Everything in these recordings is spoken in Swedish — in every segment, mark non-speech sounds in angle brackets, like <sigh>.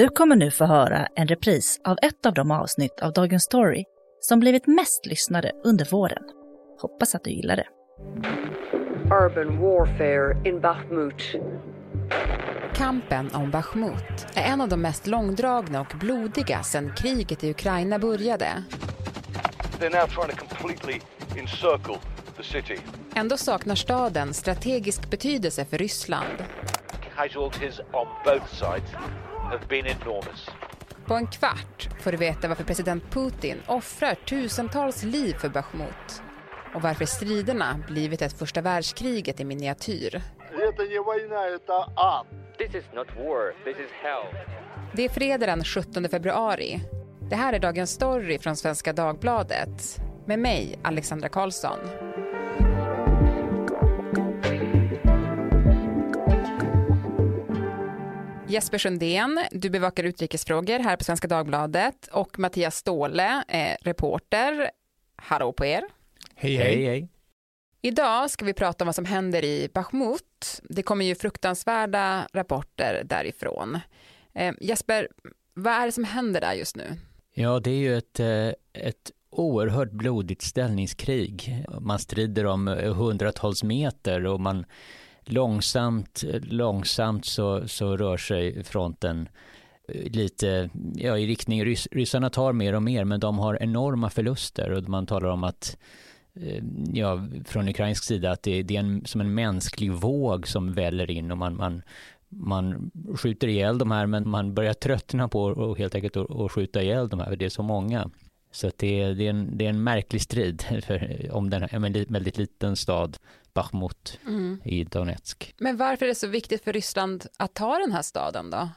Du kommer nu få höra en repris av ett av de avsnitt av Dagens Story som blivit mest lyssnade under våren. Hoppas att du gillar det. Urban warfare in Bakhmut. Kampen om Bachmut är en av de mest långdragna och blodiga sedan kriget i Ukraina började. Ändå saknar staden strategisk betydelse för Ryssland. Casualties on both sides have been enormous. På en kvart får du veta varför president Putin offrar tusentals liv för Bachmut och varför striderna blivit ett första världskriget i miniatyr. Det är fredag den 17 februari. Det här är Dagens story från Svenska Dagbladet med mig, Alexandra Karlsson. Jesper Sundén, du bevakar utrikesfrågor här på Svenska Dagbladet och Mattias Ståhle, eh, reporter. Hallå på er. Hej, hej. hej. Idag ska vi prata om vad som händer i Bachmut. Det kommer ju fruktansvärda rapporter därifrån. Eh, Jesper, vad är det som händer där just nu? Ja, det är ju ett, eh, ett oerhört blodigt ställningskrig. Man strider om hundratals meter och man långsamt, långsamt så, så rör sig fronten eh, lite ja, i riktning, rys, ryssarna tar mer och mer men de har enorma förluster och man talar om att eh, ja, från ukrainsk sida att det, det är en, som en mänsklig våg som väller in och man, man, man skjuter ihjäl de här men man börjar tröttna på och helt enkelt att skjuta ihjäl de här, för det är så många. Så det, är, det, är en, det är en märklig strid <laughs> för, om den här, en väldigt liten stad, Bachmut mm. i Donetsk. Men varför är det så viktigt för Ryssland att ta den här staden då?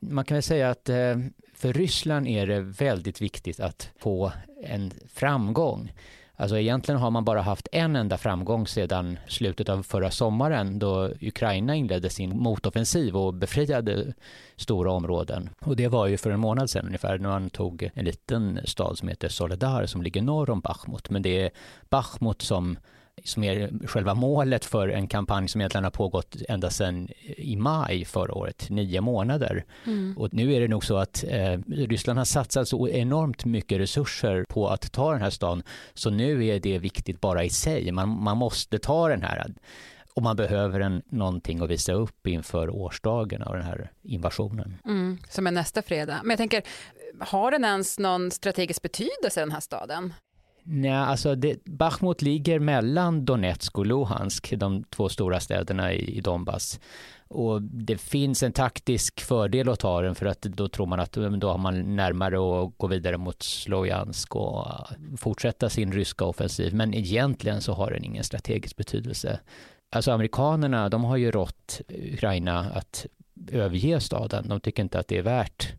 Man kan väl säga att eh, för Ryssland är det väldigt viktigt att få en framgång. Alltså egentligen har man bara haft en enda framgång sedan slutet av förra sommaren då Ukraina inledde sin motoffensiv och befriade stora områden. Och det var ju för en månad sedan ungefär när man tog en liten stad som heter Soledar som ligger norr om Bachmut. Men det är Bachmut som som är själva målet för en kampanj som egentligen har pågått ända sedan i maj förra året, nio månader. Mm. Och nu är det nog så att eh, Ryssland har satsat så enormt mycket resurser på att ta den här staden, så nu är det viktigt bara i sig. Man, man måste ta den här och man behöver en, någonting att visa upp inför årsdagen av den här invasionen. Mm, som är nästa fredag. Men jag tänker, har den ens någon strategisk betydelse den här staden? Nej, alltså det, Bachmut ligger mellan Donetsk och Luhansk, de två stora städerna i, i Donbass. Och det finns en taktisk fördel att ta den för att då tror man att då har man närmare att gå vidare mot Slojansk och äh, fortsätta sin ryska offensiv. Men egentligen så har den ingen strategisk betydelse. Alltså amerikanerna, de har ju rått Ukraina att överge staden. De tycker inte att det är värt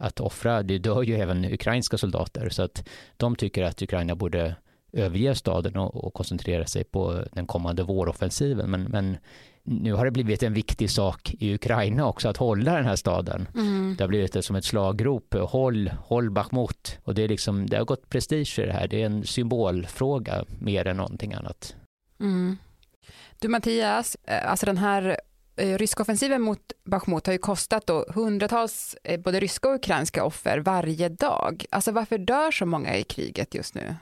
att offra, det dör ju även ukrainska soldater så att de tycker att Ukraina borde överge staden och, och koncentrera sig på den kommande våroffensiven. Men, men nu har det blivit en viktig sak i Ukraina också att hålla den här staden. Mm. Det har blivit som ett slagrop, håll, håll Bachmut. Och det, är liksom, det har gått prestige i det här, det är en symbolfråga mer än någonting annat. Mm. Du Mattias, eh, alltså den här Eh, ryska offensiven mot Bachmut har ju kostat då hundratals eh, både ryska och ukrainska offer varje dag. Alltså varför dör så många i kriget just nu?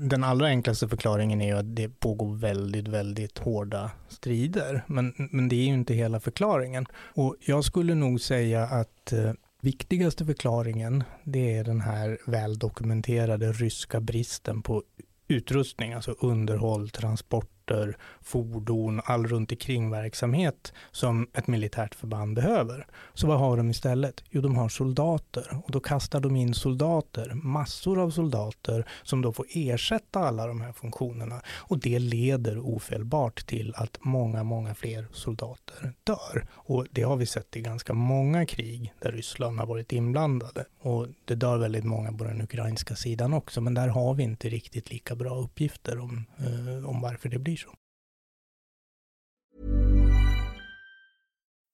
Den allra enklaste förklaringen är ju att det pågår väldigt, väldigt hårda strider. Men, men det är ju inte hela förklaringen. Och jag skulle nog säga att eh, viktigaste förklaringen, det är den här väldokumenterade ryska bristen på utrustning, alltså underhåll, transport transporter, fordon, all runt omkring verksamhet som ett militärt förband behöver. Så vad har de istället? Jo, de har soldater och då kastar de in soldater, massor av soldater som då får ersätta alla de här funktionerna och det leder ofelbart till att många, många fler soldater dör. Och det har vi sett i ganska många krig där Ryssland har varit inblandade och det dör väldigt många på den ukrainska sidan också, men där har vi inte riktigt lika bra uppgifter om, eh, om varför det blir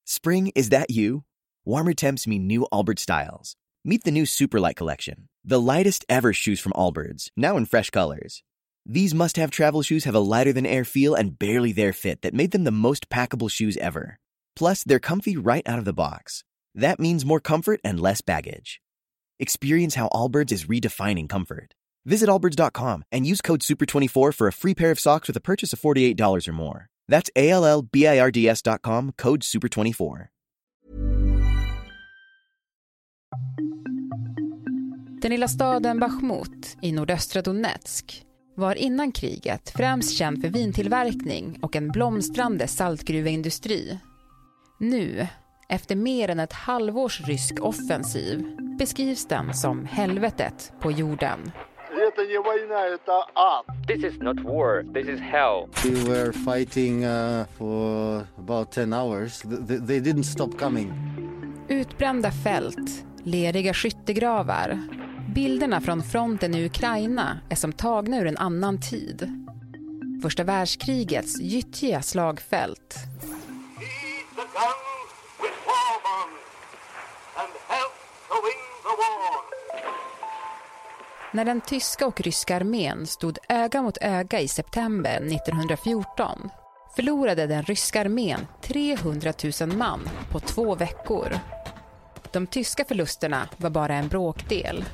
Spring, is that you? Warmer temps mean new Albert styles. Meet the new Superlight Collection, the lightest ever shoes from Allbirds, now in fresh colors. These must have travel shoes have a lighter than air feel and barely there fit that made them the most packable shoes ever. Plus, they're comfy right out of the box. That means more comfort and less baggage. Experience how Allbirds is redefining comfort. Visit allbirds.com and use code SUPER24 for a free pair of socks with a purchase of $48 or more. That's A L L B I R D S.com, code SUPER24. Den lilla staden Bachmut i nordöstra Donetsk var innan kriget främst känd för vintillverkning och en blomstrande saltgruveindustri. Nu, efter mer än ett halvårs rysk offensiv, beskrivs den som helvetet på jorden den ger Wainaeta att... This is not war, this is hell. We were fighting uh, for about 10 hours. They, they didn't stop coming. Utbrända fält, leriga skyttegravar. Bilderna från fronten i Ukraina är som tagna ur en annan tid. Första världskrigets gyttjiga slagfält. He, när den tyska och ryska armén stod öga mot öga i september 1914 förlorade den ryska armén 300 000 man på två veckor. De tyska förlusterna var bara en bråkdel.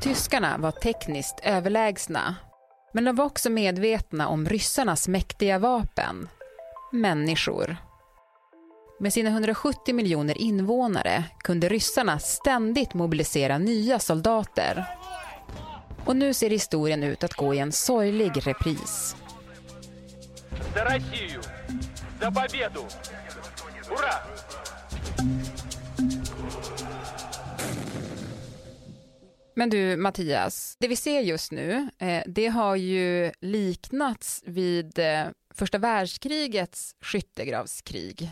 Tyskarna var tekniskt överlägsna men de var också medvetna om ryssarnas mäktiga vapen, människor. Med sina 170 miljoner invånare kunde ryssarna ständigt mobilisera nya soldater. Och nu ser historien ut att gå i en sorglig repris. За Россию! За победу! Ура! Men du Mattias, det vi ser just nu, eh, det har ju liknats vid eh, första världskrigets skyttegravskrig.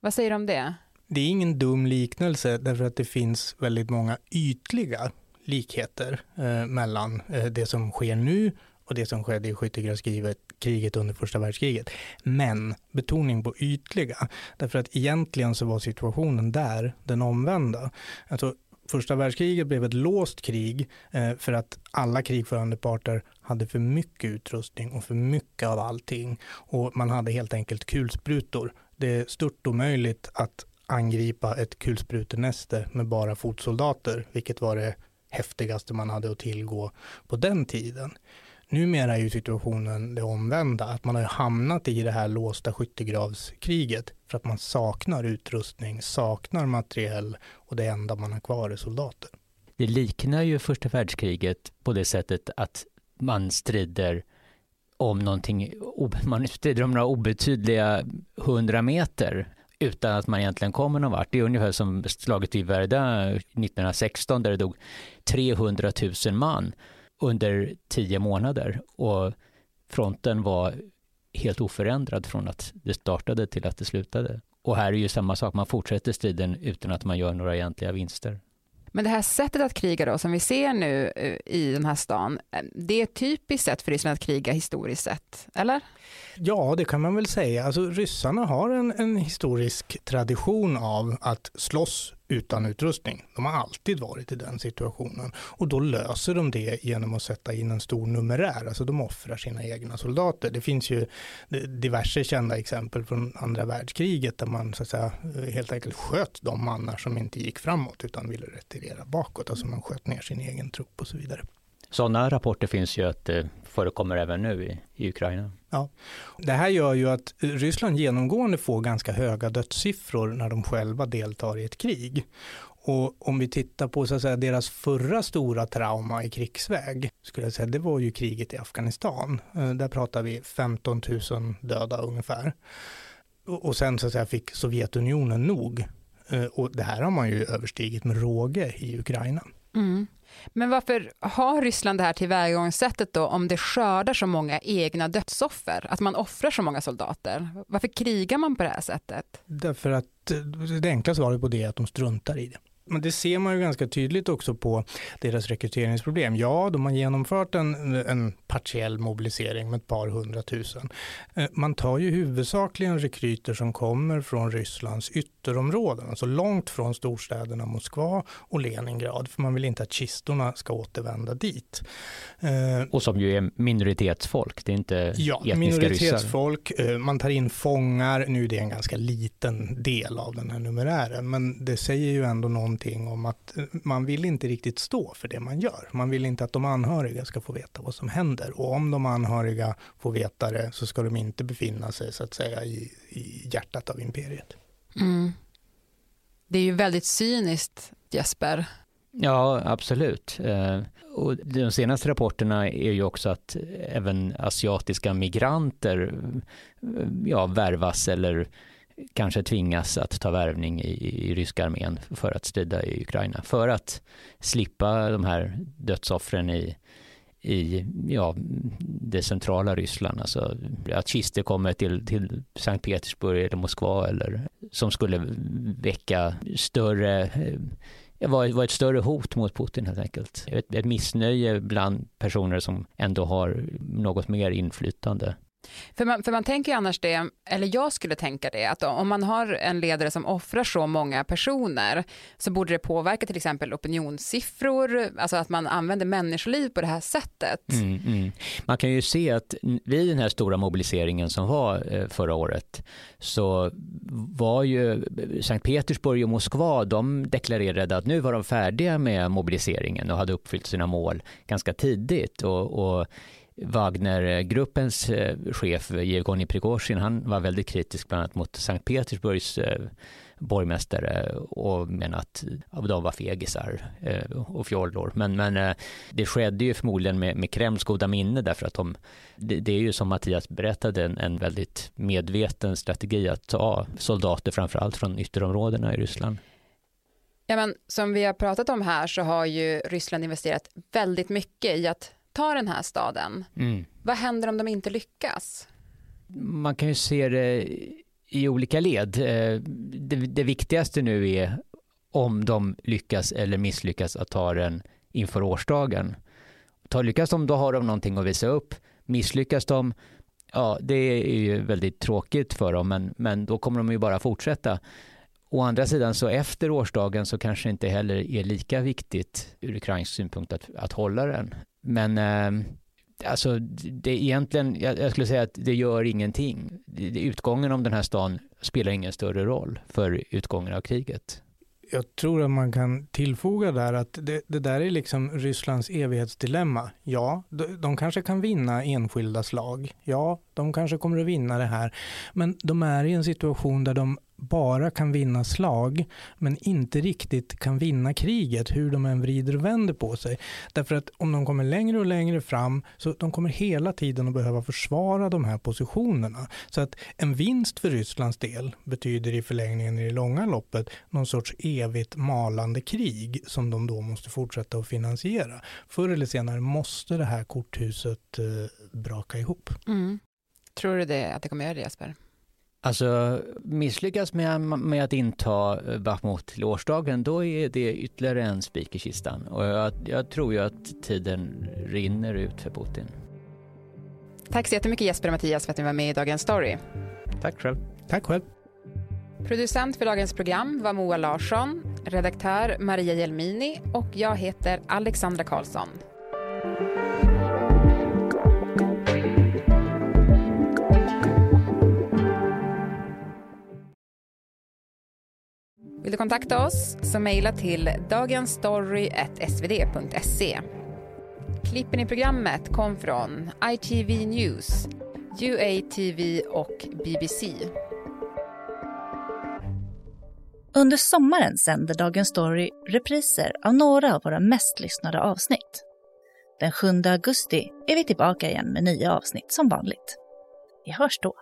Vad säger du om det? Det är ingen dum liknelse därför att det finns väldigt många ytliga likheter eh, mellan eh, det som sker nu och det som skedde i skyttegravskriget under första världskriget. Men betoning på ytliga, därför att egentligen så var situationen där den omvända. Alltså, första världskriget blev ett låst krig eh, för att alla krigförande parter hade för mycket utrustning och för mycket av allting. Och man hade helt enkelt kulsprutor. Det är stört omöjligt att angripa ett kulsprutenäste med bara fotsoldater, vilket var det häftigaste man hade att tillgå på den tiden. Numera är ju situationen det omvända, att man har hamnat i det här låsta skyttegravskriget för att man saknar utrustning, saknar materiell och det enda man har kvar är soldater. Det liknar ju första världskriget på det sättet att man strider om någonting, man strider om några obetydliga hundra meter utan att man egentligen kommer någon vart. Det är ungefär som slaget vid Verdun 1916 där det dog 300 000 man under tio månader och fronten var helt oförändrad från att det startade till att det slutade. Och här är ju samma sak, man fortsätter striden utan att man gör några egentliga vinster. Men det här sättet att kriga då, som vi ser nu eh, i den här stan, eh, det är ett typiskt sätt för Ryssland att kriga historiskt sett, eller? Ja, det kan man väl säga. Alltså, ryssarna har en, en historisk tradition av att slåss utan utrustning. De har alltid varit i den situationen och då löser de det genom att sätta in en stor numerär. Alltså de offrar sina egna soldater. Det finns ju diverse kända exempel från andra världskriget där man så att säga, helt enkelt sköt de mannar som inte gick framåt utan ville retirera bakåt. Alltså man sköt ner sin egen trupp och så vidare. Sådana rapporter finns ju att det förekommer även nu i, i Ukraina. Ja. Det här gör ju att Ryssland genomgående får ganska höga dödssiffror när de själva deltar i ett krig. Och om vi tittar på så att säga, deras förra stora trauma i krigsväg, skulle jag säga, det var ju kriget i Afghanistan. Där pratar vi 15 000 döda ungefär. Och sen så att säga, fick Sovjetunionen nog. Och det här har man ju överstigit med råge i Ukraina. Mm. Men varför har Ryssland det här tillvägagångssättet då om det skördar så många egna dödsoffer? Att man offrar så många soldater? Varför krigar man på det här sättet? Därför att eh, det enkla svaret på det är att de struntar i det men det ser man ju ganska tydligt också på deras rekryteringsproblem. Ja, de har genomfört en, en partiell mobilisering med ett par hundratusen. Eh, man tar ju huvudsakligen rekryter som kommer från Rysslands ytterområden, alltså långt från storstäderna Moskva och Leningrad, för man vill inte att kistorna ska återvända dit. Eh, och som ju är minoritetsfolk, det är inte ja, etniska minoritetsfolk, ryssar. Eh, man tar in fångar, nu är det en ganska liten del av den här numerären, men det säger ju ändå någonting om att man vill inte riktigt stå för det man gör. Man vill inte att de anhöriga ska få veta vad som händer och om de anhöriga får veta det så ska de inte befinna sig så att säga i, i hjärtat av imperiet. Mm. Det är ju väldigt cyniskt, Jesper. Ja, absolut. Eh, och de senaste rapporterna är ju också att även asiatiska migranter ja, värvas eller kanske tvingas att ta värvning i, i ryska armén för att strida i Ukraina. För att slippa de här dödsoffren i, i ja, det centrala Ryssland. Alltså att kister kommer till, till Sankt Petersburg eller Moskva eller som skulle väcka större eh, var, var ett större hot mot Putin helt enkelt. Ett, ett missnöje bland personer som ändå har något mer inflytande. För man, för man tänker ju annars det, eller jag skulle tänka det, att om man har en ledare som offrar så många personer så borde det påverka till exempel opinionssiffror, alltså att man använder människoliv på det här sättet. Mm, mm. Man kan ju se att vid den här stora mobiliseringen som var eh, förra året så var ju eh, Sankt Petersburg och Moskva, de deklarerade att nu var de färdiga med mobiliseringen och hade uppfyllt sina mål ganska tidigt och, och Wagnergruppens eh, chef eh, Jevgenij Prigozjin, han var väldigt kritisk bland annat mot Sankt Petersburgs eh, borgmästare och menade att de var fegisar och fjollor. Men, men det skedde ju förmodligen med, med Kremls goda minne därför att de, det, det är ju som Mattias berättade en, en väldigt medveten strategi att ta soldater framförallt från ytterområdena i Ryssland. Ja, men som vi har pratat om här så har ju Ryssland investerat väldigt mycket i att ta den här staden. Mm. Vad händer om de inte lyckas? Man kan ju se det i olika led. Eh, det, det viktigaste nu är om de lyckas eller misslyckas att ta den inför årsdagen. Ta, lyckas de, då har de någonting att visa upp. Misslyckas de, ja, det är ju väldigt tråkigt för dem, men, men då kommer de ju bara fortsätta. Å andra sidan så efter årsdagen så kanske det inte heller är lika viktigt ur ukrainsk synpunkt att, att hålla den. Men eh, alltså det är egentligen, jag, jag, skulle säga att det gör ingenting. Utgången om den här stan spelar ingen större roll för utgången av kriget. Jag tror att man kan tillfoga där att det, det där är liksom Rysslands evighetsdilemma. Ja, de, de kanske kan vinna enskilda slag. Ja, de kanske kommer att vinna det här. Men de är i en situation där de bara kan vinna slag men inte riktigt kan vinna kriget hur de än vrider och vänder på sig. Därför att om de kommer längre och längre fram så de kommer hela tiden att behöva försvara de här positionerna. Så att en vinst för Rysslands del betyder i förlängningen i det långa loppet någon sorts evigt malande krig som de då måste fortsätta att finansiera. Förr eller senare måste det här korthuset eh, braka ihop. Mm. Tror du det, att det kommer göra det Jesper? Alltså misslyckas med, med att inta Bachmut till årsdagen, då är det ytterligare en spik i kistan. Och jag, jag tror ju att tiden rinner ut för Putin. Tack så jättemycket Jesper och Mattias för att ni var med i Dagens Story. Tack själv. Tack själv. Producent för dagens program var Moa Larsson, redaktör Maria Jelmini och jag heter Alexandra Karlsson. Kontakta oss så mejla till dagensstory.svd.se. Klippen i programmet kom från ITV News, UATV och BBC. Under sommaren sänder Dagens Story repriser av några av våra mest lyssnade avsnitt. Den 7 augusti är vi tillbaka igen med nya avsnitt som vanligt. Vi hörs då.